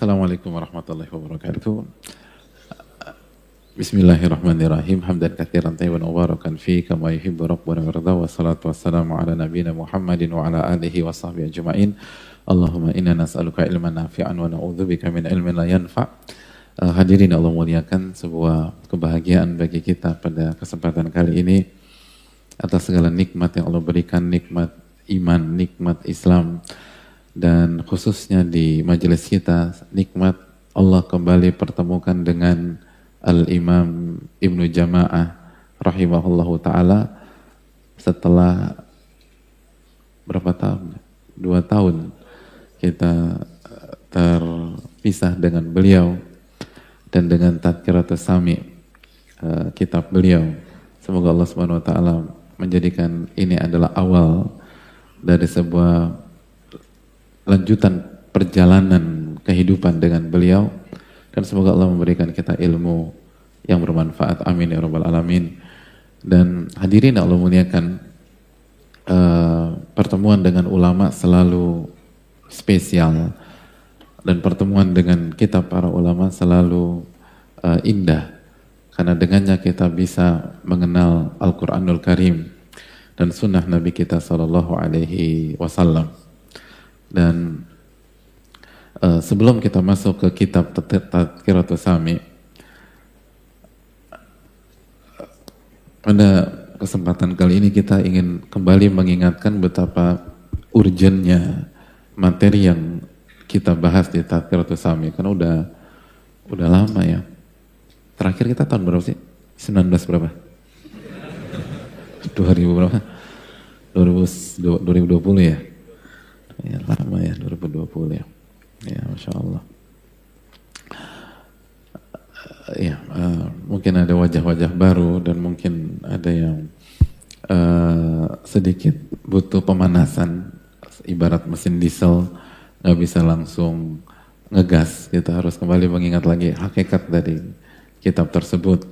Assalamualaikum warahmatullahi wabarakatuh. Bismillahirrahmanirrahim. Hamdan katsiran tayyiban mubarakan fi kama yuhibbu rabbuna warda wa salatu wassalamu ala nabiyyina Muhammadin wa ala alihi wa sahbihi ajma'in. Allahumma inna nas'aluka ilman nafi'an wa na'udzubika min ilmin la yanfa'. Uh, hadirin Allah muliakan sebuah kebahagiaan bagi kita pada kesempatan kali ini atas segala nikmat yang Allah berikan, nikmat iman, nikmat Islam, dan khususnya di majelis kita nikmat Allah kembali pertemukan dengan Al-Imam Ibnu Jama'ah rahimahullahu taala setelah berapa tahun? Dua tahun kita terpisah dengan beliau dan dengan Tadkiratus Sami uh, kitab beliau. Semoga Allah Subhanahu wa taala menjadikan ini adalah awal dari sebuah lanjutan perjalanan kehidupan dengan beliau. Dan semoga Allah memberikan kita ilmu yang bermanfaat. Amin ya rabbal alamin. Dan hadirin Allah muliakan uh, pertemuan dengan ulama selalu spesial. Dan pertemuan dengan kita para ulama selalu uh, indah. Karena dengannya kita bisa mengenal Al-Quranul Karim dan sunnah Nabi kita Sallallahu Alaihi Wasallam. Dan uh, sebelum kita masuk ke kitab Tadkiratul Sami, pada kesempatan kali ini kita ingin kembali mengingatkan betapa urgennya materi yang kita bahas di Tadkiratul Sami karena udah udah lama ya. Terakhir kita tahun berapa sih? 19 berapa? 2000 berapa? 2020 ya? Ya, lama ya 2020 ya. Ya, Masya Allah. Ya, uh, mungkin ada wajah-wajah baru dan mungkin ada yang uh, sedikit butuh pemanasan, ibarat mesin diesel nggak bisa langsung ngegas. Kita harus kembali mengingat lagi hakikat dari kitab tersebut.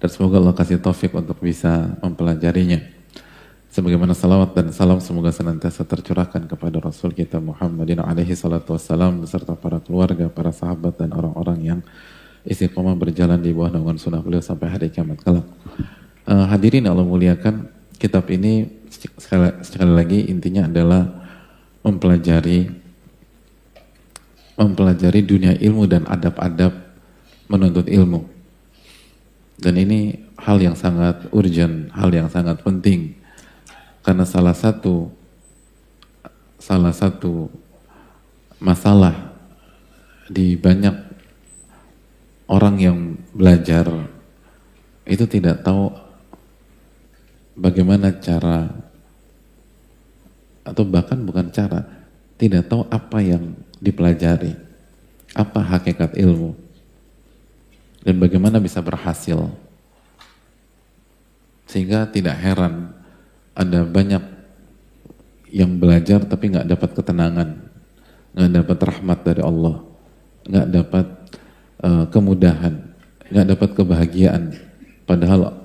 Dan semoga Allah kasih taufik untuk bisa mempelajarinya sebagaimana salawat dan salam semoga senantiasa tercurahkan kepada Rasul kita Muhammadin alaihi salatu wassalam beserta para keluarga, para sahabat dan orang-orang yang istiqomah berjalan di bawah naungan sunnah beliau sampai hari kiamat kelak. Uh, hadirin Allah muliakan, kitab ini sekali, sekali lagi intinya adalah mempelajari mempelajari dunia ilmu dan adab-adab menuntut ilmu. Dan ini hal yang sangat urgent, hal yang sangat penting karena salah satu salah satu masalah di banyak orang yang belajar itu tidak tahu bagaimana cara atau bahkan bukan cara tidak tahu apa yang dipelajari apa hakikat ilmu dan bagaimana bisa berhasil. Sehingga tidak heran ada banyak yang belajar tapi nggak dapat ketenangan, nggak dapat rahmat dari Allah, nggak dapat uh, kemudahan, nggak dapat kebahagiaan, padahal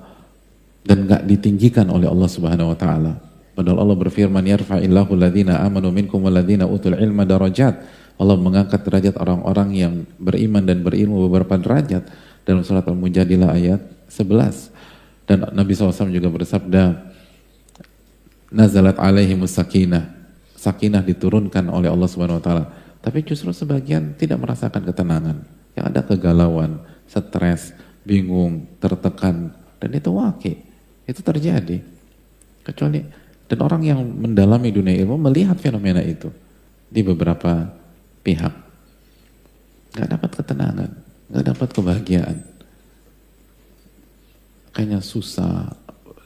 dan nggak ditinggikan oleh Allah Subhanahu Wa Taala. Padahal Allah berfirman, Yarfa'illahu ladina amanu minkum waladina utul ilma darajat. Allah mengangkat derajat orang-orang yang beriman dan berilmu beberapa derajat dalam surat Al-Mujadilah ayat 11. Dan Nabi SAW juga bersabda, nazalat alaihi sakinah. Sakinah diturunkan oleh Allah Subhanahu wa taala. Tapi justru sebagian tidak merasakan ketenangan. Yang ada kegalauan, stres, bingung, tertekan dan itu wakil. Itu terjadi. Kecuali dan orang yang mendalami dunia ilmu melihat fenomena itu di beberapa pihak. Gak dapat ketenangan, gak dapat kebahagiaan. Kayaknya susah,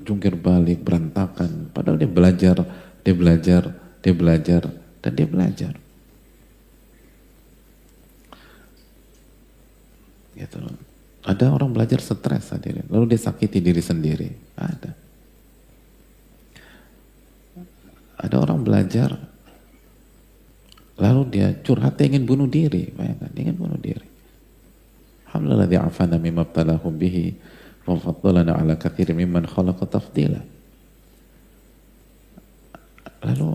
jungkir balik, berantakan. Padahal dia belajar, dia belajar, dia belajar, dan dia belajar. Gitu. Ada orang belajar stres hadirin, lalu dia sakiti diri sendiri. Ada. Ada orang belajar, lalu dia curhat, dia ingin bunuh diri. Bayangkan, dia ingin bunuh diri. Alhamdulillah di'afana mimma bihi Wafaddalana ala kathir mimman khalaqa tafdila. Lalu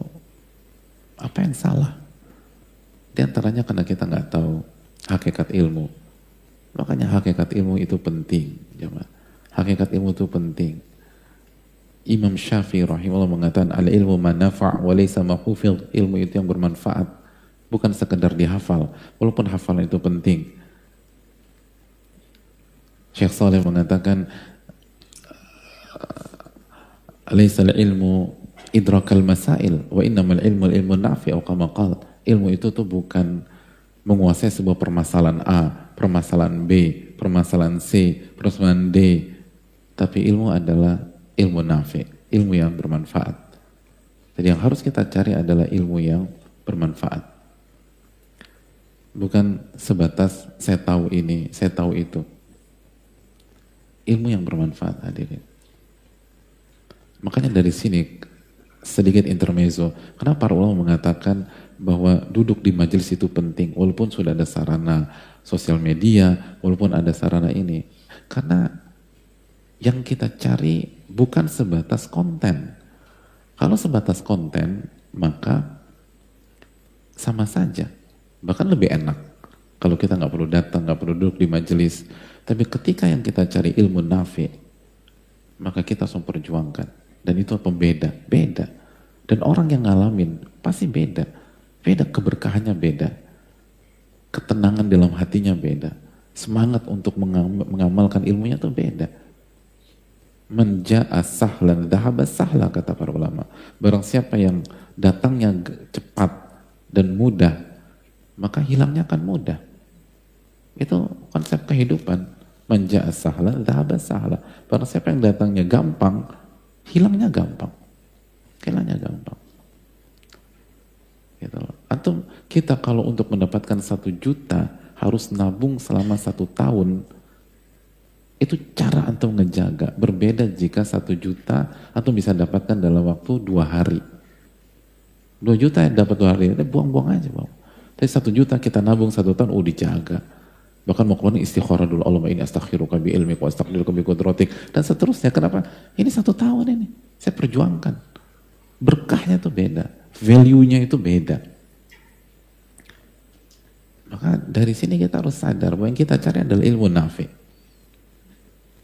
apa yang salah? Di antaranya karena kita nggak tahu hakikat ilmu. Makanya hakikat ilmu itu penting. Jemaah. Hakikat ilmu itu penting. Imam Syafi'i rahimahullah mengatakan al ilmu manafa' wa laysa ilmu itu yang bermanfaat bukan sekedar dihafal walaupun hafalan itu penting Syekh Saleh mengatakan Alaisa ilmu idrakal masail wa innamal ilmu ilmu nafi atau kama Ilmu itu tuh bukan menguasai sebuah permasalahan A, permasalahan B, permasalahan C, permasalahan D. Tapi ilmu adalah ilmu nafi, ilmu yang bermanfaat. Jadi yang harus kita cari adalah ilmu yang bermanfaat. Bukan sebatas saya tahu ini, saya tahu itu. Ilmu yang bermanfaat hadirin. Makanya dari sini sedikit intermezzo. Kenapa para ulama mengatakan bahwa duduk di majelis itu penting walaupun sudah ada sarana sosial media, walaupun ada sarana ini. Karena yang kita cari bukan sebatas konten. Kalau sebatas konten, maka sama saja. Bahkan lebih enak. Kalau kita nggak perlu datang, nggak perlu duduk di majelis. Tapi ketika yang kita cari ilmu nafi, maka kita harus memperjuangkan. Dan itu pembeda, beda. Dan orang yang ngalamin pasti beda. Beda keberkahannya beda. Ketenangan dalam hatinya beda. Semangat untuk mengamalkan ilmunya itu beda. Menja'a sahlan, dahaba sahla kata para ulama. Barang siapa yang datangnya cepat dan mudah, maka hilangnya akan mudah. Itu konsep kehidupan. Menja'a sahla, dahaba sahla. Barang siapa yang datangnya gampang, hilangnya gampang. Hilangnya gampang. Gitu loh. Antum kita kalau untuk mendapatkan satu juta harus nabung selama satu tahun. Itu cara antum ngejaga. Berbeda jika satu juta antum bisa dapatkan dalam waktu dua hari. Dua juta yang dapat dua hari, buang-buang aja bang. Tapi satu juta kita nabung satu tahun, oh dijaga. Bahkan mau keluar istikharah dulu. Allah ini astaghfiruka bi ilmi wa astaghfiruka bi qudratik. Dan seterusnya. Kenapa? Ini satu tahun ini. Saya perjuangkan. Berkahnya itu beda. Value-nya itu beda. Maka dari sini kita harus sadar bahwa yang kita cari adalah ilmu nafi.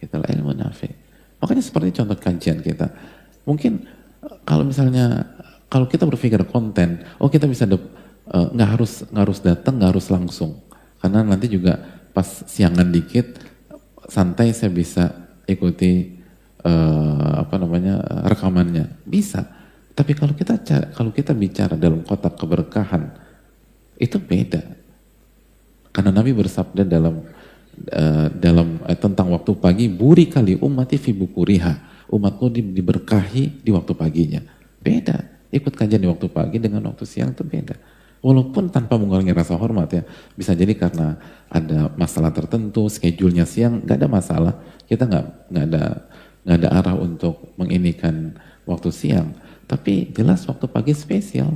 Itulah ilmu nafi. Makanya seperti contoh kajian kita. Mungkin kalau misalnya kalau kita berpikir konten, oh kita bisa eh, nggak uh, harus nggak harus datang, nggak harus langsung. Karena nanti juga pas siangan dikit santai saya bisa ikuti uh, apa namanya rekamannya. Bisa. Tapi kalau kita kalau kita bicara dalam kotak keberkahan itu beda. Karena Nabi bersabda dalam uh, dalam uh, tentang waktu pagi buri kali umati fi bukuriha. Umatku diberkahi di waktu paginya. Beda. Ikut kajian di waktu pagi dengan waktu siang itu beda. Walaupun tanpa mengurangi rasa hormat ya, bisa jadi karena ada masalah tertentu, schedule-nya siang, nggak ada masalah. Kita nggak nggak ada nggak ada arah untuk menginikan waktu siang. Tapi jelas waktu pagi spesial.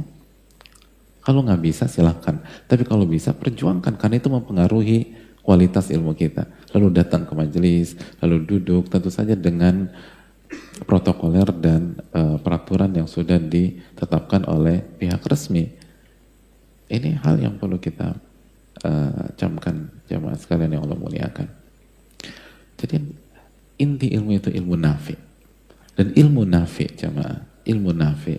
Kalau nggak bisa silahkan. Tapi kalau bisa perjuangkan karena itu mempengaruhi kualitas ilmu kita. Lalu datang ke majelis, lalu duduk, tentu saja dengan protokoler dan uh, peraturan yang sudah ditetapkan oleh pihak resmi. Ini hal yang perlu kita uh, camkan jamaah sekalian yang Allah muliakan. Jadi inti ilmu itu ilmu nafi. Dan ilmu nafi jamaah, ilmu nafi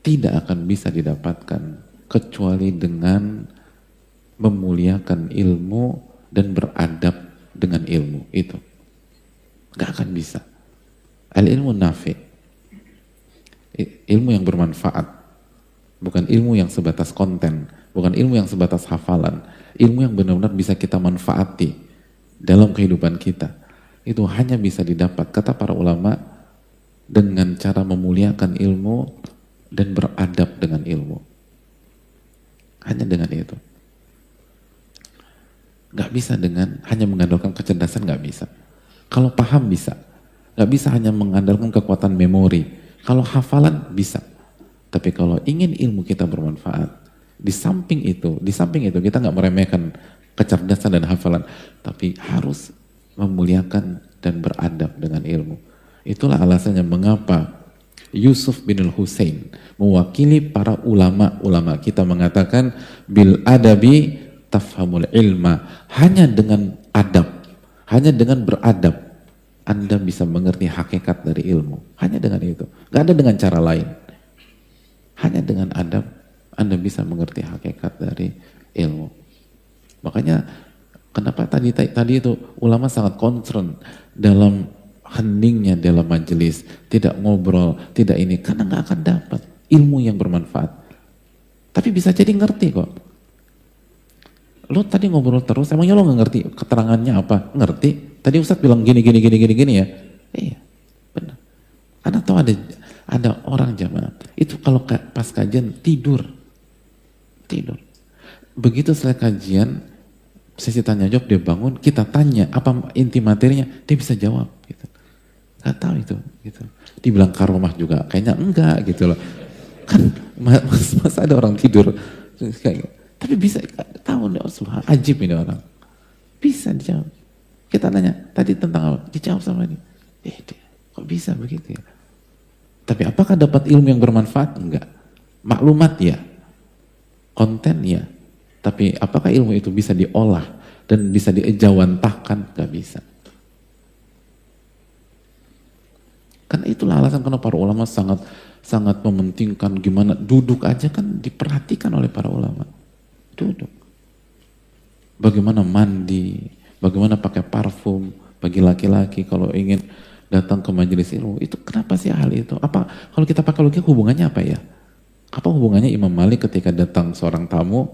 tidak akan bisa didapatkan kecuali dengan memuliakan ilmu dan beradab dengan ilmu itu. Gak akan bisa. Al ilmu nafi. Ilmu yang bermanfaat Bukan ilmu yang sebatas konten, bukan ilmu yang sebatas hafalan. Ilmu yang benar-benar bisa kita manfaati dalam kehidupan kita. Itu hanya bisa didapat, kata para ulama, dengan cara memuliakan ilmu dan beradab dengan ilmu. Hanya dengan itu. Gak bisa dengan hanya mengandalkan kecerdasan, gak bisa. Kalau paham bisa. Gak bisa hanya mengandalkan kekuatan memori. Kalau hafalan bisa. Tapi kalau ingin ilmu kita bermanfaat, di samping itu, di samping itu kita nggak meremehkan kecerdasan dan hafalan, tapi harus memuliakan dan beradab dengan ilmu. Itulah alasannya mengapa Yusuf bin Al-Husain mewakili para ulama-ulama kita mengatakan bil adabi tafhamul ilma. Hanya dengan adab, hanya dengan beradab, Anda bisa mengerti hakikat dari ilmu. Hanya dengan itu. Gak ada dengan cara lain. Hanya dengan adab, Anda bisa mengerti hakikat dari ilmu. Makanya kenapa tadi tadi itu ulama sangat concern dalam heningnya dalam majelis, tidak ngobrol, tidak ini, karena nggak akan dapat ilmu yang bermanfaat. Tapi bisa jadi ngerti kok. Lo tadi ngobrol terus, emangnya lo nggak ngerti keterangannya apa? Ngerti? Tadi Ustadz bilang gini, gini, gini, gini, gini ya. Iya, benar. Karena tahu ada ada orang jamaah itu kalau pas kajian tidur, tidur. Begitu selesai kajian, sesi tanya jawab dia bangun, kita tanya apa inti materinya, dia bisa jawab. Gitu. Gak tahu itu, gitu. Dibilang karomah juga, kayaknya enggak gitu loh. Kan mas, mas ada orang tidur, kayak, tapi bisa tahu nih, oh, ajib ini orang. Bisa dijawab. Kita nanya, tadi tentang apa? Dijawab sama ini. Eh, dia, kok bisa begitu ya? Tapi apakah dapat ilmu yang bermanfaat? Enggak. Maklumat ya. Konten ya. Tapi apakah ilmu itu bisa diolah dan bisa diejawantahkan? Gak bisa. Karena itulah alasan kenapa para ulama sangat sangat mementingkan gimana duduk aja kan diperhatikan oleh para ulama. Duduk. Bagaimana mandi, bagaimana pakai parfum bagi laki-laki kalau ingin datang ke majelis ilmu. Itu kenapa sih hal itu? Apa kalau kita pakai logika hubungannya apa ya? Apa hubungannya Imam Malik ketika datang seorang tamu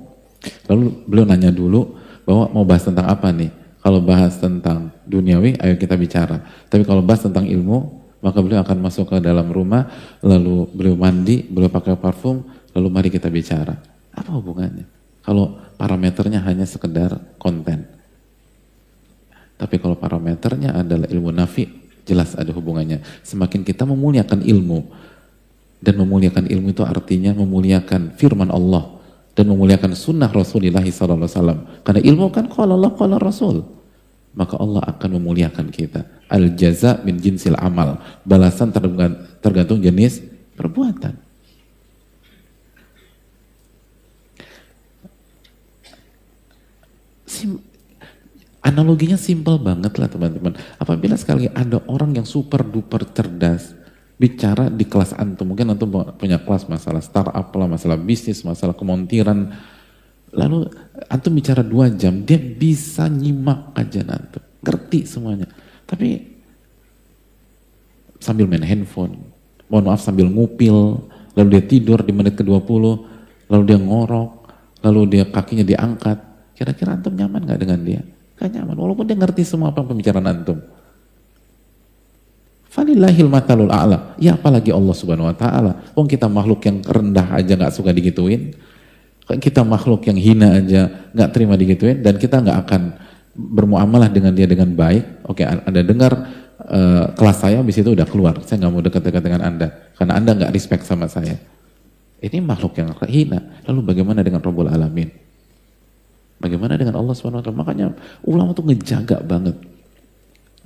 lalu beliau nanya dulu bahwa mau bahas tentang apa nih? Kalau bahas tentang duniawi, ayo kita bicara. Tapi kalau bahas tentang ilmu, maka beliau akan masuk ke dalam rumah, lalu beliau mandi, beliau pakai parfum, lalu mari kita bicara. Apa hubungannya? Kalau parameternya hanya sekedar konten. Tapi kalau parameternya adalah ilmu nafi, jelas ada hubungannya. Semakin kita memuliakan ilmu, dan memuliakan ilmu itu artinya memuliakan firman Allah dan memuliakan sunnah Rasulullah SAW. Karena ilmu kan kalau Allah, kalau Rasul. Maka Allah akan memuliakan kita al jaza min jinsil amal balasan tergantung jenis perbuatan Sim, analoginya simpel banget lah teman-teman apabila sekali ada orang yang super duper cerdas bicara di kelas antum mungkin antum punya kelas masalah startup lah masalah bisnis masalah kemontiran lalu antum bicara dua jam dia bisa nyimak aja antum ngerti semuanya tapi sambil main handphone, mohon maaf sambil ngupil, lalu dia tidur di menit ke-20, lalu dia ngorok, lalu dia kakinya diangkat. Kira-kira antum nyaman gak dengan dia? Gak nyaman, walaupun dia ngerti semua apa pembicaraan antum. Falillahil matalul a'la. Ya apalagi Allah subhanahu wa ta'ala. Wong kita makhluk yang rendah aja gak suka digituin. Kita makhluk yang hina aja gak terima digituin. Dan kita gak akan bermuamalah dengan dia dengan baik, oke Anda dengar uh, kelas saya habis itu udah keluar, saya nggak mau dekat-dekat dengan Anda, karena Anda nggak respect sama saya. Ini makhluk yang hina. Lalu bagaimana dengan Rabbul Alamin? Bagaimana dengan Allah SWT? Makanya ulama tuh ngejaga banget.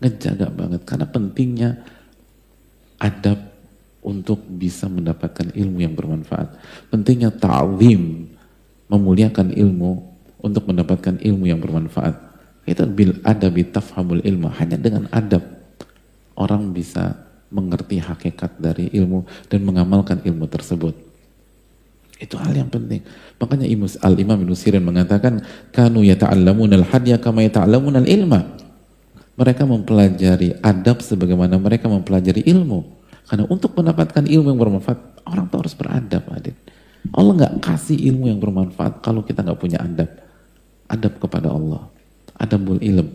Ngejaga banget. Karena pentingnya adab untuk bisa mendapatkan ilmu yang bermanfaat. Pentingnya ta'zim, memuliakan ilmu untuk mendapatkan ilmu yang bermanfaat. Itu bil adabi tafhamul ilmu. Hanya dengan adab orang bisa mengerti hakikat dari ilmu dan mengamalkan ilmu tersebut. Itu hal yang penting. Makanya Al-Imam Ibn Sirin mengatakan, Kanu yata'allamun al-hadya kama yata'allamun al-ilma. Mereka mempelajari adab sebagaimana mereka mempelajari ilmu. Karena untuk mendapatkan ilmu yang bermanfaat, orang tuh harus beradab, adit. Allah nggak kasih ilmu yang bermanfaat kalau kita nggak punya adab. Adab kepada Allah adabul ilm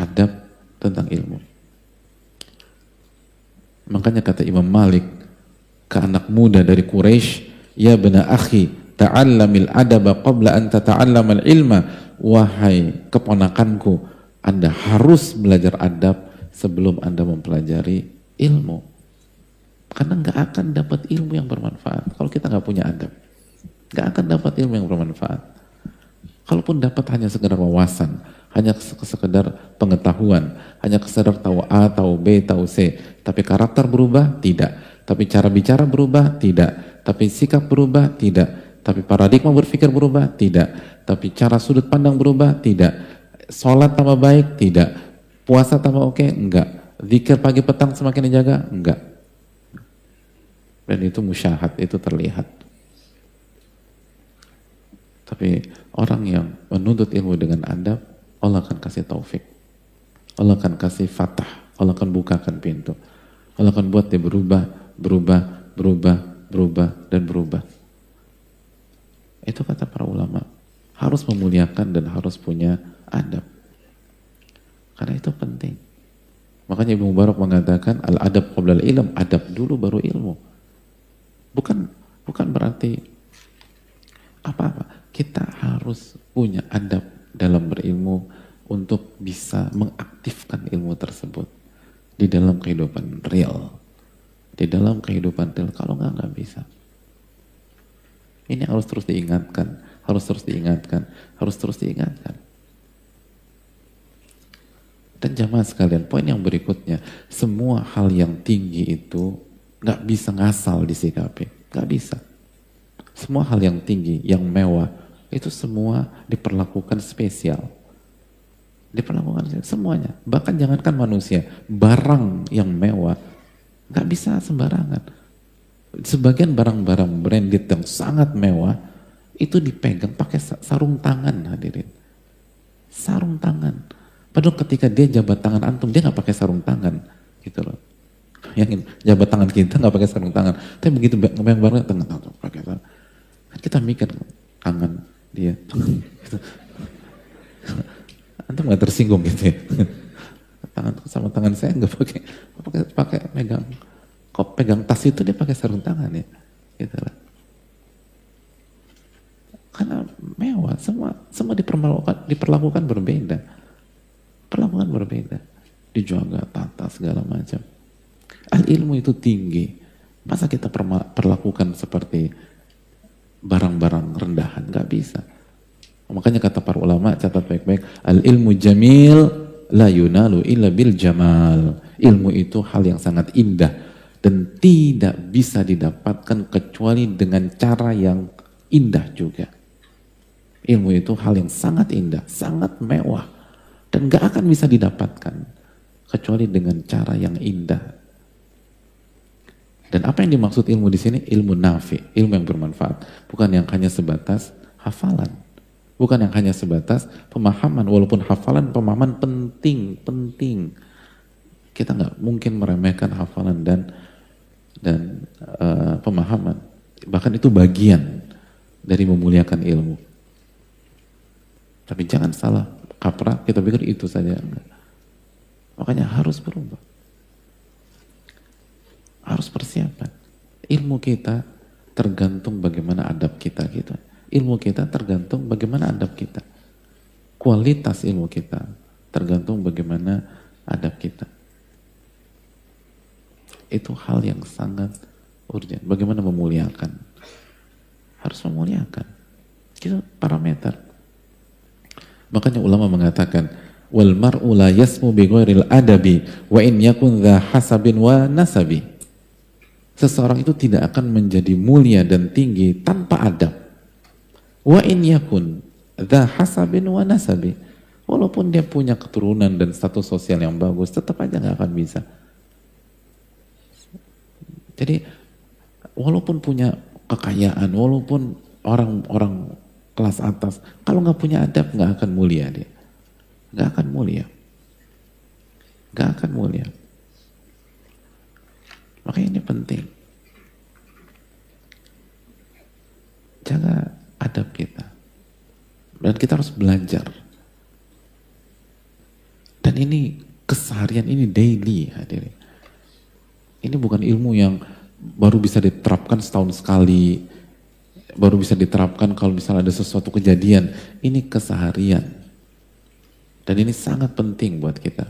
adab tentang ilmu makanya kata Imam Malik ke anak muda dari Quraisy ya bena akhi ta'allamil adaba qabla an tata'allamal ilma wahai keponakanku anda harus belajar adab sebelum anda mempelajari ilmu karena nggak akan dapat ilmu yang bermanfaat kalau kita nggak punya adab nggak akan dapat ilmu yang bermanfaat Kalaupun dapat hanya sekedar wawasan, hanya sekedar pengetahuan, hanya sekedar tahu A, tahu B, tahu C, tapi karakter berubah? Tidak. Tapi cara bicara berubah? Tidak. Tapi sikap berubah? Tidak. Tapi paradigma berpikir berubah? Tidak. Tapi cara sudut pandang berubah? Tidak. Sholat tambah baik? Tidak. Puasa tambah oke? Enggak. Zikir pagi petang semakin dijaga? Enggak. Dan itu musyahad, itu terlihat. Tapi orang yang menuntut ilmu dengan adab, Allah akan kasih taufik. Allah akan kasih fatah. Allah akan bukakan pintu. Allah akan buat dia berubah, berubah, berubah, berubah, dan berubah. Itu kata para ulama. Harus memuliakan dan harus punya adab. Karena itu penting. Makanya Ibnu Mubarak mengatakan al-adab qabla ilm, adab dulu baru ilmu. Bukan bukan berarti apa-apa. Kita harus punya adab dalam berilmu untuk bisa mengaktifkan ilmu tersebut di dalam kehidupan real. Di dalam kehidupan real, kalau nggak nggak bisa. Ini harus terus diingatkan, harus terus diingatkan, harus terus diingatkan. Dan jamaah sekalian, poin yang berikutnya, semua hal yang tinggi itu nggak bisa ngasal disikapi, nggak bisa. Semua hal yang tinggi, yang mewah, itu semua diperlakukan spesial diperlakukan semuanya bahkan jangankan manusia barang yang mewah nggak bisa sembarangan. Sebagian barang-barang branded yang sangat mewah itu dipegang pakai sarung tangan hadirin. Sarung tangan. Padahal ketika dia jabat tangan antum dia nggak pakai sarung tangan gitu loh. Yang jabat tangan kita nggak pakai sarung tangan. Tapi begitu megang barang tangan pakai sarung. Kan kita mikir tangan dia. Gitu. Antum nggak tersinggung gitu ya. Tangan sama tangan saya nggak pakai pakai pakai megang kok pegang tas itu dia pakai sarung tangan ya. Gitu lah. Karena mewah, semua semua diperlakukan diperlakukan berbeda. Perlakukan berbeda. Dijaga, tata segala macam. Al ilmu itu tinggi. Masa kita perlakukan seperti barang-barang rendahan? Gak bisa. Makanya kata para ulama, catat baik-baik, al ilmu jamil la yunalu illa bil jamal. Ilmu itu hal yang sangat indah dan tidak bisa didapatkan kecuali dengan cara yang indah juga. Ilmu itu hal yang sangat indah, sangat mewah dan gak akan bisa didapatkan kecuali dengan cara yang indah. Dan apa yang dimaksud ilmu di sini? Ilmu nafi, ilmu yang bermanfaat, bukan yang hanya sebatas hafalan. Bukan yang hanya sebatas pemahaman, walaupun hafalan pemahaman penting, penting. Kita nggak mungkin meremehkan hafalan dan dan uh, pemahaman. Bahkan itu bagian dari memuliakan ilmu. Tapi jangan salah kaprah, kita pikir itu saja. Makanya harus berubah. Harus persiapan. Ilmu kita tergantung bagaimana ilmu kita tergantung bagaimana adab kita. Kualitas ilmu kita tergantung bagaimana adab kita. Itu hal yang sangat urgent. Bagaimana memuliakan. Harus memuliakan. Itu parameter. Makanya ulama mengatakan, wal mar'u la yasmu bi adabi wa in yakun dha hasabin wa nasabi. Seseorang itu tidak akan menjadi mulia dan tinggi tanpa adab. Wa in yakun dha hasabin wa nasabi. Walaupun dia punya keturunan dan status sosial yang bagus, tetap aja nggak akan bisa. Jadi walaupun punya kekayaan, walaupun orang-orang kelas atas, kalau nggak punya adab nggak akan mulia dia, nggak akan mulia, nggak akan mulia. Makanya ini penting. Jaga adab kita. Dan kita harus belajar. Dan ini keseharian ini daily hadirin. Ini bukan ilmu yang baru bisa diterapkan setahun sekali, baru bisa diterapkan kalau misalnya ada sesuatu kejadian. Ini keseharian. Dan ini sangat penting buat kita.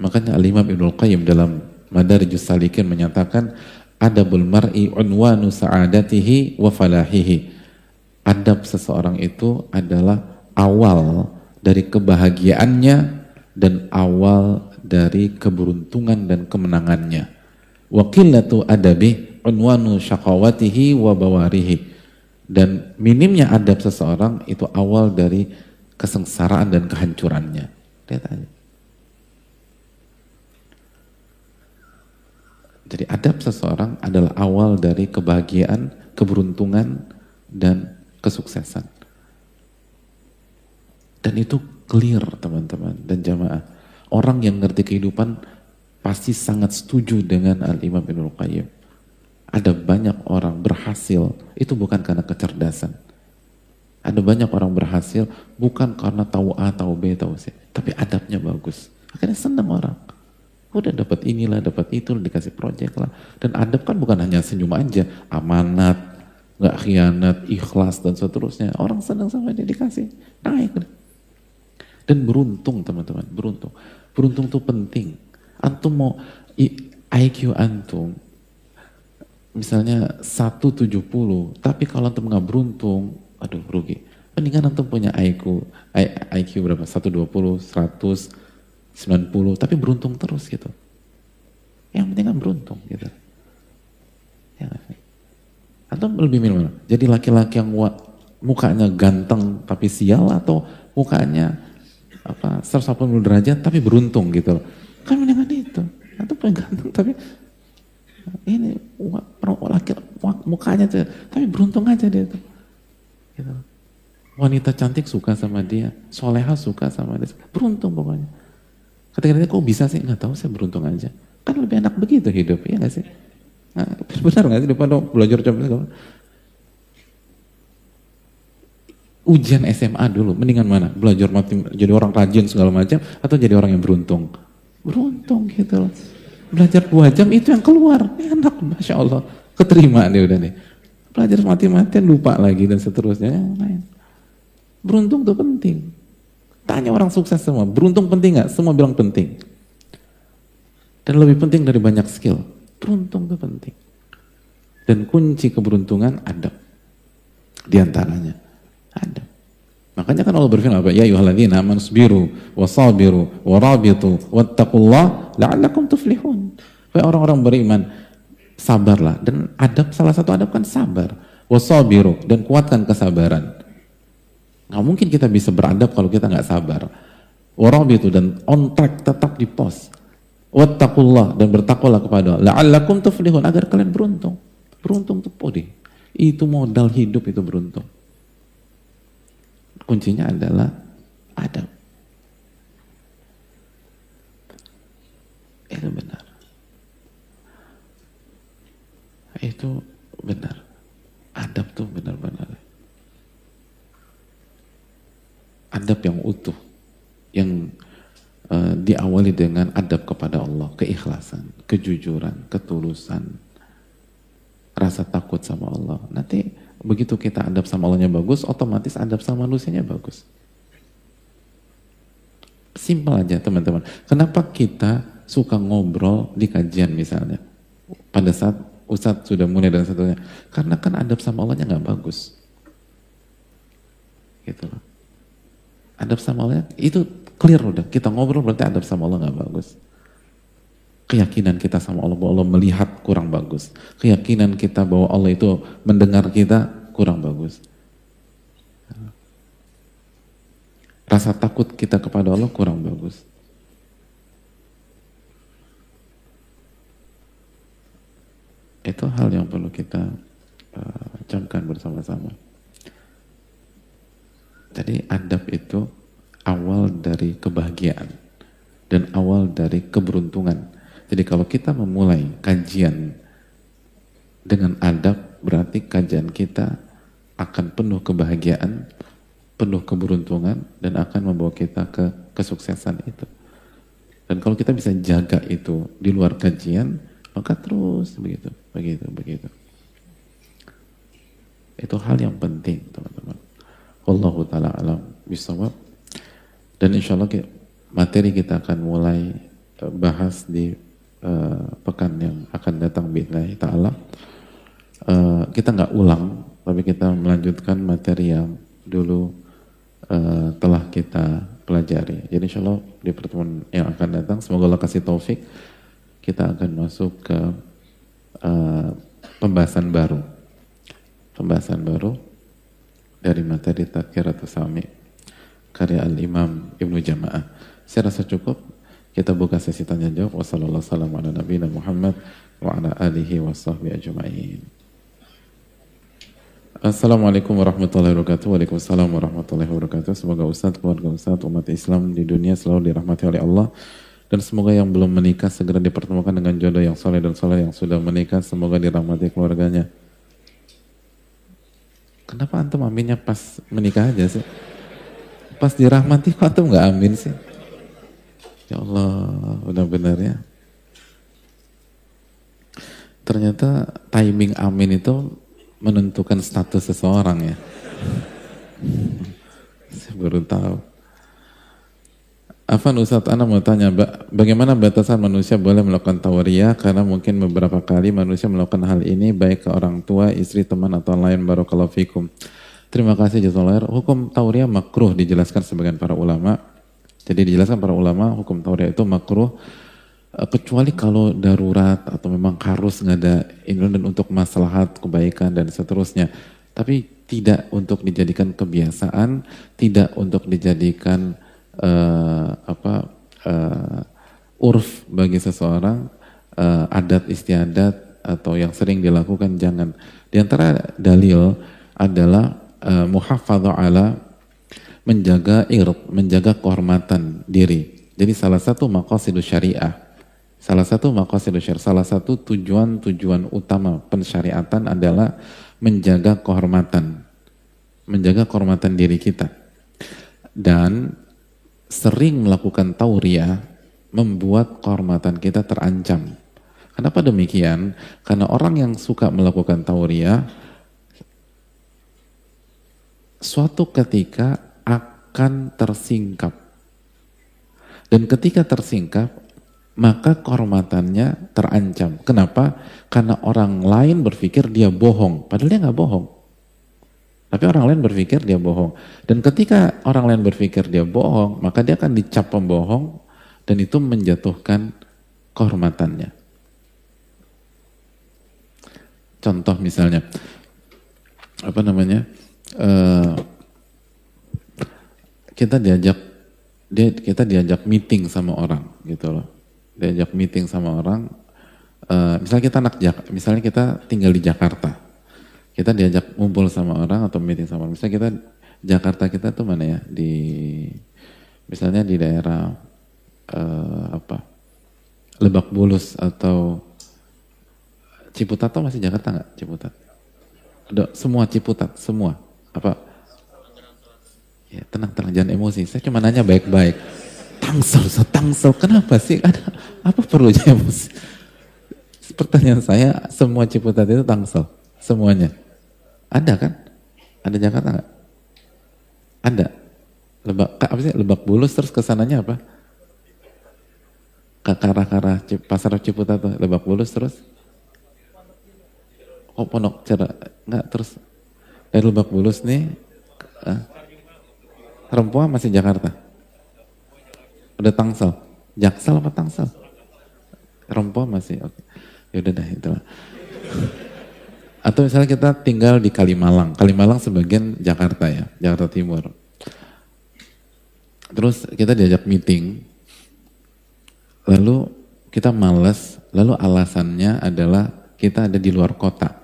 Makanya Al-Imam Ibnul Qayyim dalam Madarijus Salikin menyatakan adabul mar'i unwanu sa'adatihi wa falahihi. Adab seseorang itu adalah awal dari kebahagiaannya dan awal dari keberuntungan dan kemenangannya. Wa qillatu adabi unwanu syakawatihi wa bawarihi. Dan minimnya adab seseorang itu awal dari kesengsaraan dan kehancurannya. Lihat aja. Jadi adab seseorang adalah awal dari kebahagiaan, keberuntungan, dan kesuksesan. Dan itu clear teman-teman dan jamaah. Orang yang ngerti kehidupan pasti sangat setuju dengan Al-Imam Ibn Qayyim. Ada banyak orang berhasil, itu bukan karena kecerdasan. Ada banyak orang berhasil bukan karena tahu A, tahu B, tahu C. Tapi adabnya bagus. Akhirnya senang orang. Udah dapat inilah, dapat itu, dikasih proyek lah. Dan adab kan bukan hanya senyum aja, amanat, nggak khianat, ikhlas dan seterusnya. Orang senang sama dia dikasih, naik. Dan beruntung teman-teman, beruntung. Beruntung itu penting. Antum mau IQ antum, misalnya 170, tapi kalau antum nggak beruntung, aduh rugi. Mendingan antum punya IQ, IQ berapa? 120, 100, 90 tapi beruntung terus gitu. Yang penting kan beruntung gitu. Ya atau lebih milih mana? Jadi laki-laki yang mukanya ganteng tapi sial atau mukanya apa 180 derajat tapi beruntung gitu kan mendingan itu. Atau ganteng tapi ini laki mukanya tuh tapi beruntung aja dia tuh. Gitu. wanita cantik suka sama dia soleha suka sama dia. Beruntung pokoknya Ketika dia kok bisa sih? Nggak tahu, saya beruntung aja. Kan lebih enak begitu hidup, ya nggak sih? Nah, benar nggak sih daripada belajar coba Ujian SMA dulu, mendingan mana? Belajar mati, jadi orang rajin segala macam, atau jadi orang yang beruntung? Beruntung gitu loh. Belajar dua jam itu yang keluar, enak, masya Allah, keterima dia udah nih. Belajar mati-matian lupa lagi dan seterusnya, yang lain. Beruntung tuh penting. Tanya orang sukses semua, beruntung penting nggak? Semua bilang penting. Dan lebih penting dari banyak skill, beruntung itu penting. Dan kunci keberuntungan ada di antaranya. Ada. Makanya kan Allah berfirman apa? Ya ayyuhalladzina amanu sabiru wasabiru warabitu wattaqullah la'allakum tuflihun. Wahai orang-orang beriman, sabarlah. Dan adab salah satu adab kan sabar. Wasabiru dan kuatkan kesabaran. Nggak mungkin kita bisa beradab kalau kita nggak sabar. Orang itu dan on track tetap di pos. Wattaqullah dan bertakwalah kepada Allah. La'allakum tuflihun agar kalian beruntung. Beruntung tuh podi. Itu modal hidup itu beruntung. Kuncinya adalah adab. Itu benar. Itu benar. Adab tuh benar-benar adab yang utuh yang uh, diawali dengan adab kepada Allah, keikhlasan, kejujuran, ketulusan, rasa takut sama Allah. Nanti begitu kita adab sama Allahnya bagus, otomatis adab sama manusianya bagus. Simpel aja teman-teman. Kenapa kita suka ngobrol di kajian misalnya? Pada saat Ustadz sudah mulai dan seterusnya. Karena kan adab sama Allahnya nggak bagus. Gitu loh adab sama Allah itu clear udah. Kita ngobrol berarti adab sama Allah nggak bagus. Keyakinan kita sama Allah bahwa Allah melihat kurang bagus. Keyakinan kita bahwa Allah itu mendengar kita kurang bagus. Rasa takut kita kepada Allah kurang bagus. Itu hal yang perlu kita uh, camkan bersama-sama. Jadi adab itu awal dari kebahagiaan dan awal dari keberuntungan. Jadi kalau kita memulai kajian dengan adab, berarti kajian kita akan penuh kebahagiaan, penuh keberuntungan, dan akan membawa kita ke kesuksesan itu. Dan kalau kita bisa jaga itu di luar kajian, maka terus begitu, begitu, begitu. Itu hal yang penting, teman-teman. Wallahu taala alam bisawab. Dan insya Allah materi kita akan mulai eh, bahas di uh, pekan yang akan datang billahi taala. Uh, kita nggak ulang, tapi kita melanjutkan materi yang dulu uh, telah kita pelajari. Jadi insya Allah di pertemuan yang akan datang, semoga Allah kasih taufik, kita akan masuk ke uh, pembahasan baru. Pembahasan baru dari materi Tadkiratul Sami karya Al-Imam Ibnu Jamaah. Saya rasa cukup. Kita buka sesi tanya jawab. Wassalamualaikum warahmatullahi Muhammad wa alihi wa warahmatullahi wabarakatuh. Waalaikumsalam warahmatullahi wabarakatuh. Semoga Ustaz, keluarga Ustaz, umat Islam di dunia selalu dirahmati oleh Allah. Dan semoga yang belum menikah segera dipertemukan dengan jodoh yang soleh dan soleh yang sudah menikah. Semoga dirahmati keluarganya. Kenapa antum aminnya pas menikah aja sih? Pas dirahmati kok antum nggak amin sih? Ya Allah, benar-benar ya. Ternyata timing amin itu menentukan status seseorang ya. Saya baru tahu. Afan Ustaz Ana mau tanya, bagaimana batasan manusia boleh melakukan tawaria karena mungkin beberapa kali manusia melakukan hal ini baik ke orang tua, istri, teman atau lain barakallahu fikum. Terima kasih jazakallahu Hukum tawaria makruh dijelaskan sebagian para ulama. Jadi dijelaskan para ulama hukum tawaria itu makruh eh, kecuali kalau darurat atau memang harus nggak ada dan untuk maslahat kebaikan dan seterusnya. Tapi tidak untuk dijadikan kebiasaan, tidak untuk dijadikan uh, apa uh, urf bagi seseorang uh, adat istiadat atau yang sering dilakukan jangan. Di antara dalil adalah uh, muhafadzah ala menjaga irq, menjaga kehormatan diri. Jadi salah satu maqasidus syariah, salah satu maqasidus syariah, salah satu tujuan-tujuan utama pensyariatan adalah menjaga kehormatan, menjaga kehormatan diri kita. Dan sering melakukan tauriah membuat kehormatan kita terancam. Kenapa demikian? Karena orang yang suka melakukan tauriah suatu ketika akan tersingkap. Dan ketika tersingkap, maka kehormatannya terancam. Kenapa? Karena orang lain berpikir dia bohong, padahal dia nggak bohong. Tapi orang lain berpikir dia bohong. Dan ketika orang lain berpikir dia bohong, maka dia akan dicap pembohong dan itu menjatuhkan kehormatannya. Contoh misalnya, apa namanya, uh, kita diajak, dia, kita diajak meeting sama orang, gitu loh. Diajak meeting sama orang, uh, misalnya kita anak, misalnya kita tinggal di Jakarta, kita diajak ngumpul sama orang atau meeting sama orang. Misalnya kita Jakarta kita tuh mana ya di misalnya di daerah uh, apa Lebak Bulus atau Ciputat atau masih Jakarta nggak Ciputat? Ada semua Ciputat semua apa? Ya tenang tenang jangan emosi. Saya cuma nanya baik-baik. Tangsel, tangsel. Kenapa sih? Ada apa perlunya emosi? Pertanyaan saya semua Ciputat itu tangsel semuanya. Ada kan? Ada Jakarta nggak? Ada. Lebak, apa sih? Lebak Bulus terus ke sananya apa? Ke arah-arah pasar Ciputat tuh, Lebak Bulus terus? Oh Pondok Cara, nggak terus dari Lebak Bulus nih, eh, Rempoa masih Jakarta? Udah Tangsel? Jaksel apa Tangsel? Rempoa masih, oke. Okay. Yaudah dah itulah. Atau misalnya kita tinggal di Kalimalang. Kalimalang sebagian Jakarta ya, Jakarta Timur. Terus kita diajak meeting, lalu kita males, lalu alasannya adalah kita ada di luar kota.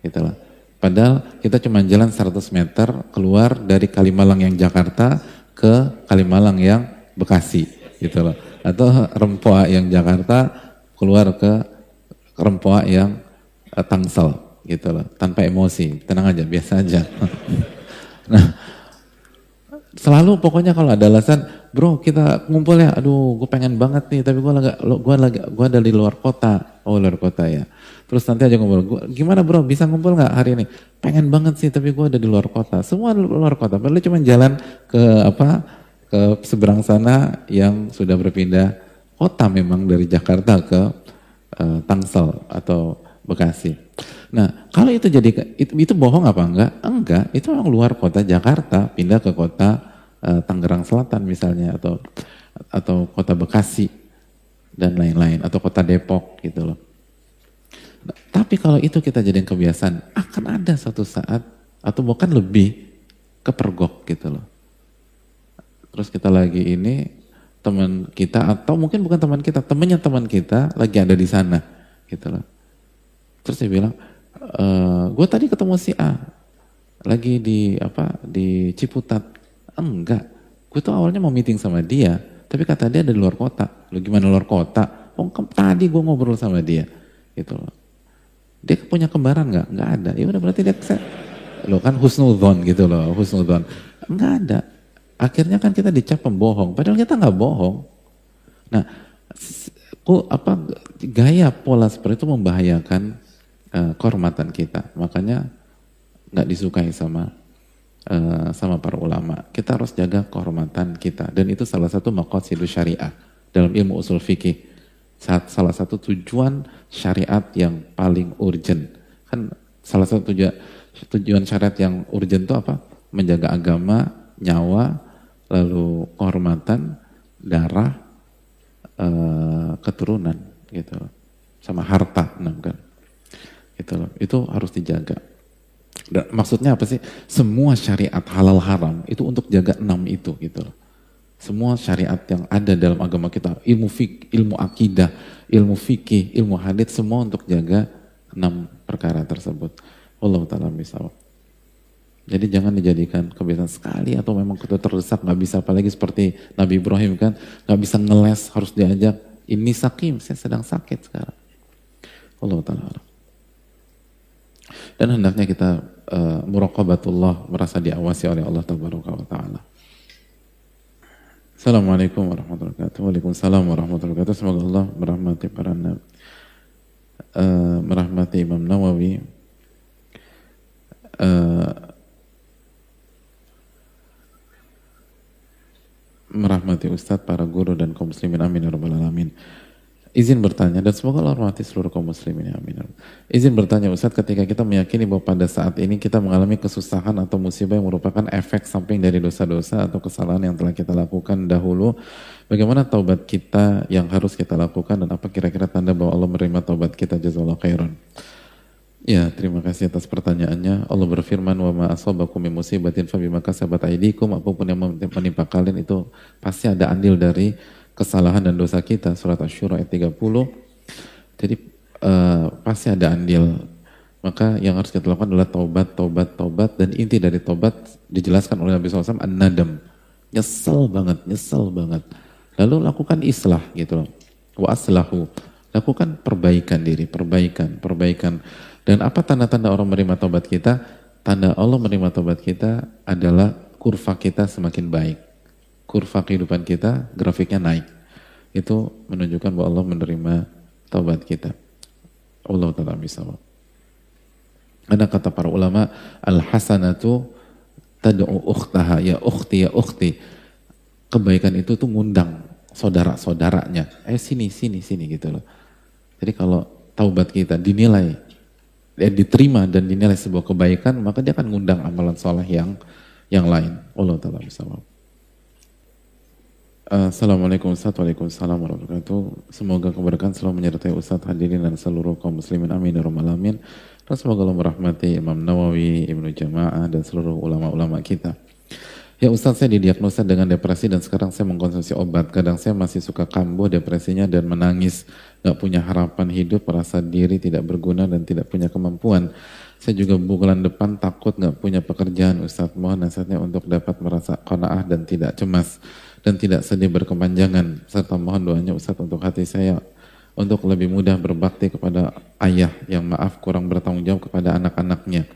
Gitu lah. Padahal kita cuma jalan 100 meter keluar dari Kalimalang yang Jakarta ke Kalimalang yang Bekasi. Gitu loh. Atau Rempoa yang Jakarta keluar ke Rempoa yang uh, Tangsel gitu loh, tanpa emosi, tenang aja, biasa aja. nah, selalu pokoknya kalau ada alasan, bro kita ngumpul ya, aduh gue pengen banget nih, tapi gue lagi, gue lagi, gue ada di luar kota, oh luar kota ya. Terus nanti aja ngumpul, gua, gimana bro? Bisa ngumpul nggak hari ini? Pengen banget sih, tapi gue ada di luar kota, semua luar kota, padahal cuma jalan ke apa, ke seberang sana yang sudah berpindah kota memang dari Jakarta ke uh, Tangsel atau Bekasi. Nah, kalau itu jadi itu, itu bohong apa enggak? Enggak, itu orang luar kota Jakarta pindah ke kota uh, Tangerang Selatan misalnya atau atau kota Bekasi dan lain-lain atau kota Depok gitu loh. Nah, Tapi kalau itu kita jadikan kebiasaan, akan ada satu saat atau bahkan lebih kepergok gitu loh. Terus kita lagi ini teman kita atau mungkin bukan teman kita, temannya teman kita lagi ada di sana gitu loh. Terus saya bilang, e, eh, gue tadi ketemu si A lagi di apa di Ciputat. Enggak, gue tuh awalnya mau meeting sama dia, tapi kata dia ada di luar kota. Lu gimana luar kota? Oh tadi gue ngobrol sama dia, gitu loh. Dia punya kembaran nggak? Nggak ada. Ya udah berarti dia lo kan husnudon gitu loh, husnudon. Nggak ada. Akhirnya kan kita dicap pembohong, padahal kita nggak bohong. Nah, ku, apa gaya pola seperti itu membahayakan uh, kehormatan kita. Makanya nggak disukai sama uh, sama para ulama. Kita harus jaga kehormatan kita dan itu salah satu maqasidus syariah dalam ilmu usul fikih. Saat salah satu tujuan syariat yang paling urgent. Kan salah satu tujuan tujuan syariat yang urgent itu apa? Menjaga agama, nyawa, lalu kehormatan, darah, uh, keturunan gitu. Sama harta, enam kan. Loh. Itu harus dijaga. Dan maksudnya apa sih? Semua syariat halal haram itu untuk jaga enam itu gitu loh. Semua syariat yang ada dalam agama kita, ilmu fik, ilmu akidah, ilmu fikih, ilmu hadith, semua untuk jaga enam perkara tersebut. Allah taala misal. Jadi jangan dijadikan kebiasaan sekali atau memang kita terdesak nggak bisa apalagi seperti Nabi Ibrahim kan nggak bisa ngeles harus diajak ini sakim saya sedang sakit sekarang. Allah taala. Dan hendaknya kita uh, muraqabatullah merasa diawasi oleh Allah taala. Assalamualaikum warahmatullahi wabarakatuh. Waalaikumsalam warahmatullahi wabarakatuh. Semoga Allah merahmati para uh, merahmati Imam Nawawi, uh, merahmati Ustadz, para guru dan kaum muslimin. Amin ya rabbal alamin. Izin bertanya dan semoga Allah rahmati seluruh kaum muslimin. Amin. Izin bertanya Ustaz ketika kita meyakini bahwa pada saat ini kita mengalami kesusahan atau musibah yang merupakan efek samping dari dosa-dosa atau kesalahan yang telah kita lakukan dahulu, bagaimana taubat kita yang harus kita lakukan dan apa kira-kira tanda bahwa Allah menerima taubat kita jazakallahu khairan. Ya, terima kasih atas pertanyaannya. Allah berfirman, "Wa ma asabakum min musibatin fabima kasabat aydikum." Apa pun yang menimpa kalian itu pasti ada andil dari kesalahan dan dosa kita surat Asy-Syura ayat 30 jadi uh, pasti ada andil. Maka yang harus kita lakukan adalah taubat, taubat, taubat. Dan inti dari taubat dijelaskan oleh Nabi SAW an-nadam. Nyesel banget, nyesel banget. Lalu lakukan islah gitu loh. Wa aslahu. Lakukan perbaikan diri, perbaikan, perbaikan. Dan apa tanda-tanda orang menerima taubat kita? Tanda Allah menerima taubat kita adalah kurva kita semakin baik kurva kehidupan kita grafiknya naik. Itu menunjukkan bahwa Allah menerima taubat kita. Allah Ta'ala misal. Ada kata para ulama, al-hasanatu tad'u ukhtaha, ya ukhti, ya ukhti. Kebaikan itu tuh ngundang saudara-saudaranya. Eh sini, sini, sini gitu loh. Jadi kalau taubat kita dinilai, eh, diterima dan dinilai sebuah kebaikan, maka dia akan ngundang amalan soleh yang yang lain. Allah Ta'ala misal. Assalamualaikum Ustaz, Waalaikumsalam warahmatullahi wabarakatuh. Semoga keberkahan selalu menyertai Ustaz hadirin dan seluruh kaum muslimin amin ya alamin. Dan semoga Allah merahmati Imam Nawawi, Ibnu Jamaah dan seluruh ulama-ulama kita. Ya Ustaz saya didiagnosa dengan depresi dan sekarang saya mengkonsumsi obat. Kadang saya masih suka kambuh depresinya dan menangis. Gak punya harapan hidup, merasa diri tidak berguna dan tidak punya kemampuan. Saya juga bulan depan takut gak punya pekerjaan Ustaz. Mohon nasihatnya untuk dapat merasa kona'ah dan tidak cemas dan tidak sedih berkepanjangan. Serta mohon doanya Ustaz untuk hati saya untuk lebih mudah berbakti kepada ayah yang maaf kurang bertanggung jawab kepada anak-anaknya.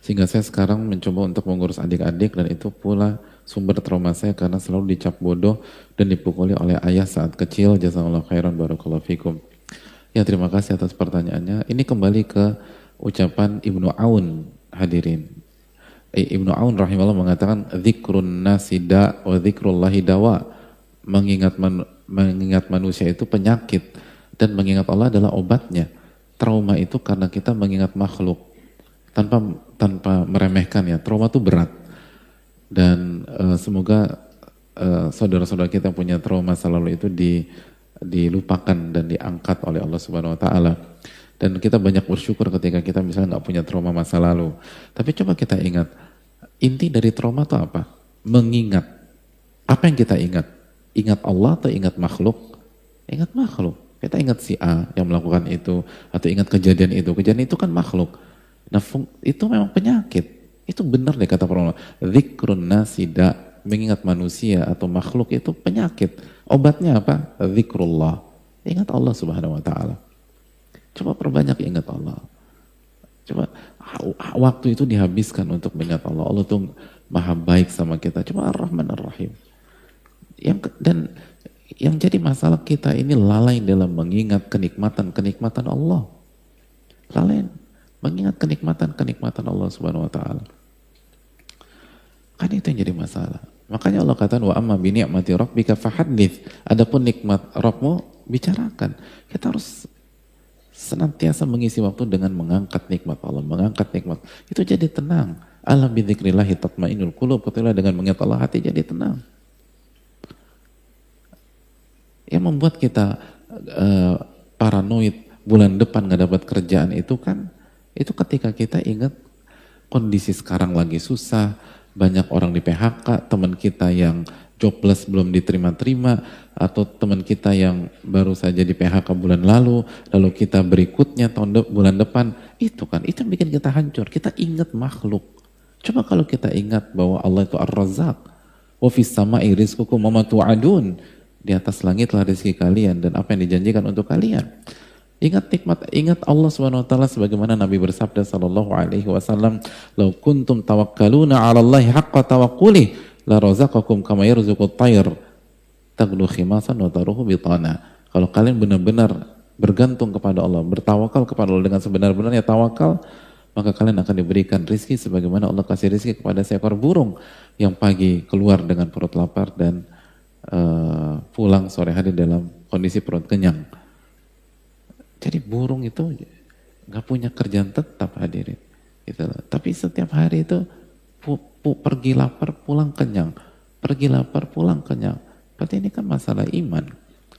Sehingga saya sekarang mencoba untuk mengurus adik-adik dan itu pula sumber trauma saya karena selalu dicap bodoh dan dipukuli oleh ayah saat kecil. Jazakallahu khairan barakallahu fikum. Ya terima kasih atas pertanyaannya. Ini kembali ke ucapan Ibnu Aun hadirin Ibnu Aun rahimahullah mengatakan zikrun nasida wa zikrullahi dawa. Mengingat man, mengingat manusia itu penyakit dan mengingat Allah adalah obatnya. Trauma itu karena kita mengingat makhluk tanpa tanpa meremehkan ya. Trauma itu berat. Dan uh, semoga uh, saudara-saudara kita yang punya trauma masa lalu itu di dilupakan dan diangkat oleh Allah Subhanahu wa taala. Dan kita banyak bersyukur ketika kita misalnya nggak punya trauma masa lalu. Tapi coba kita ingat, inti dari trauma itu apa? Mengingat. Apa yang kita ingat? Ingat Allah atau ingat makhluk? Ingat makhluk. Kita ingat si A yang melakukan itu, atau ingat kejadian itu. Kejadian itu kan makhluk. Nah itu memang penyakit. Itu benar deh kata para ulama. Zikrun nasida, mengingat manusia atau makhluk itu penyakit. Obatnya apa? Zikrullah. Ingat Allah subhanahu wa ta'ala. Coba perbanyak ingat Allah. Coba waktu itu dihabiskan untuk mengingat Allah. Allah tuh maha baik sama kita. Coba Ar-Rahman Ar-Rahim. Yang dan yang jadi masalah kita ini lalai dalam mengingat kenikmatan-kenikmatan Allah. Lalai mengingat kenikmatan-kenikmatan Allah Subhanahu wa taala. Kan itu yang jadi masalah. Makanya Allah katakan wa amma bi ni'mati rabbika fahadits. Adapun nikmat Rabbmu bicarakan. Kita harus senantiasa mengisi waktu dengan mengangkat nikmat Allah, mengangkat nikmat. Itu jadi tenang. Alam bidzikrillahi tatmainul qulub. Ketika dengan mengingat Allah hati jadi tenang. Yang membuat kita uh, paranoid bulan depan nggak dapat kerjaan itu kan itu ketika kita ingat kondisi sekarang lagi susah, banyak orang di PHK, teman kita yang jobless belum diterima-terima atau teman kita yang baru saja di PHK bulan lalu lalu kita berikutnya tahun de bulan depan itu kan itu yang bikin kita hancur. Kita ingat makhluk. Coba kalau kita ingat bahwa Allah itu Ar-Razzaq. Wa fis sama'i rizqukum wa tu'adun. Di atas langit lah rezeki kalian dan apa yang dijanjikan untuk kalian. Ingat nikmat, ingat Allah Subhanahu wa taala sebagaimana Nabi bersabda sallallahu alaihi wasallam, "Lau kuntum tawakkaluna 'ala Allah haqqa tawakkuli, la razaqakum kama yarzuqut tayr taglu khimasan wa taruhu bitana. Kalau kalian benar-benar bergantung kepada Allah, bertawakal kepada Allah dengan sebenar-benarnya tawakal, maka kalian akan diberikan rizki sebagaimana Allah kasih rizki kepada seekor burung yang pagi keluar dengan perut lapar dan uh, pulang sore hari dalam kondisi perut kenyang. Jadi burung itu nggak punya kerjaan tetap hadirin. Gitu. Tapi setiap hari itu pergi lapar pulang kenyang, pergi lapar pulang kenyang. Berarti ini kan masalah iman,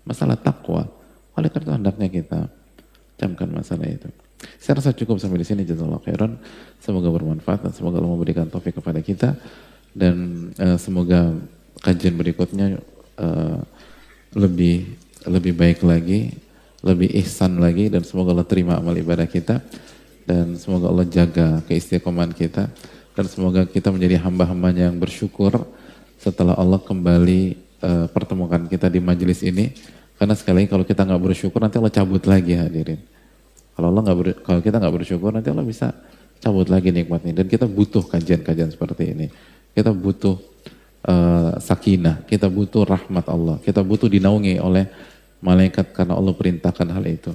masalah takwa. Oleh karena itu hendaknya kita camkan masalah itu. Saya rasa cukup sampai di sini jazakallahu khairan. Semoga bermanfaat dan semoga Allah memberikan taufik kepada kita dan uh, semoga kajian berikutnya uh, lebih lebih baik lagi, lebih ihsan lagi dan semoga Allah terima amal ibadah kita dan semoga Allah jaga keistiqomahan kita dan semoga kita menjadi hamba-hambanya yang bersyukur setelah Allah kembali uh, pertemukan kita di majelis ini. Karena sekali lagi kalau kita nggak bersyukur nanti Allah cabut lagi hadirin. Kalau Allah nggak kalau kita nggak bersyukur nanti Allah bisa cabut lagi nikmatnya. Dan kita butuh kajian-kajian seperti ini. Kita butuh uh, sakinah. Kita butuh rahmat Allah. Kita butuh dinaungi oleh malaikat karena Allah perintahkan hal itu.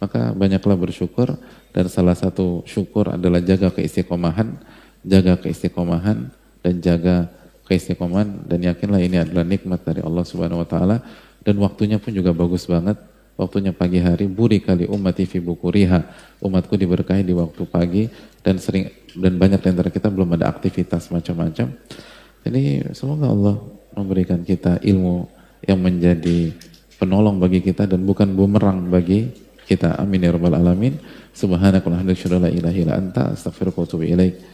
Maka banyaklah bersyukur. Dan salah satu syukur adalah jaga keistiqomahan jaga keistiqomahan dan jaga keistiqomahan dan yakinlah ini adalah nikmat dari Allah Subhanahu wa taala dan waktunya pun juga bagus banget. Waktunya pagi hari, buri kali umat fi bukuriha. Umatku diberkahi di waktu pagi dan sering dan banyak di antara kita belum ada aktivitas macam-macam. Jadi semoga Allah memberikan kita ilmu yang menjadi penolong bagi kita dan bukan bumerang bagi kita. Amin ya rabbal alamin. Subhanakallahumma wa bihamdika la ilaha illa anta astaghfiruka wa atubu ilaik.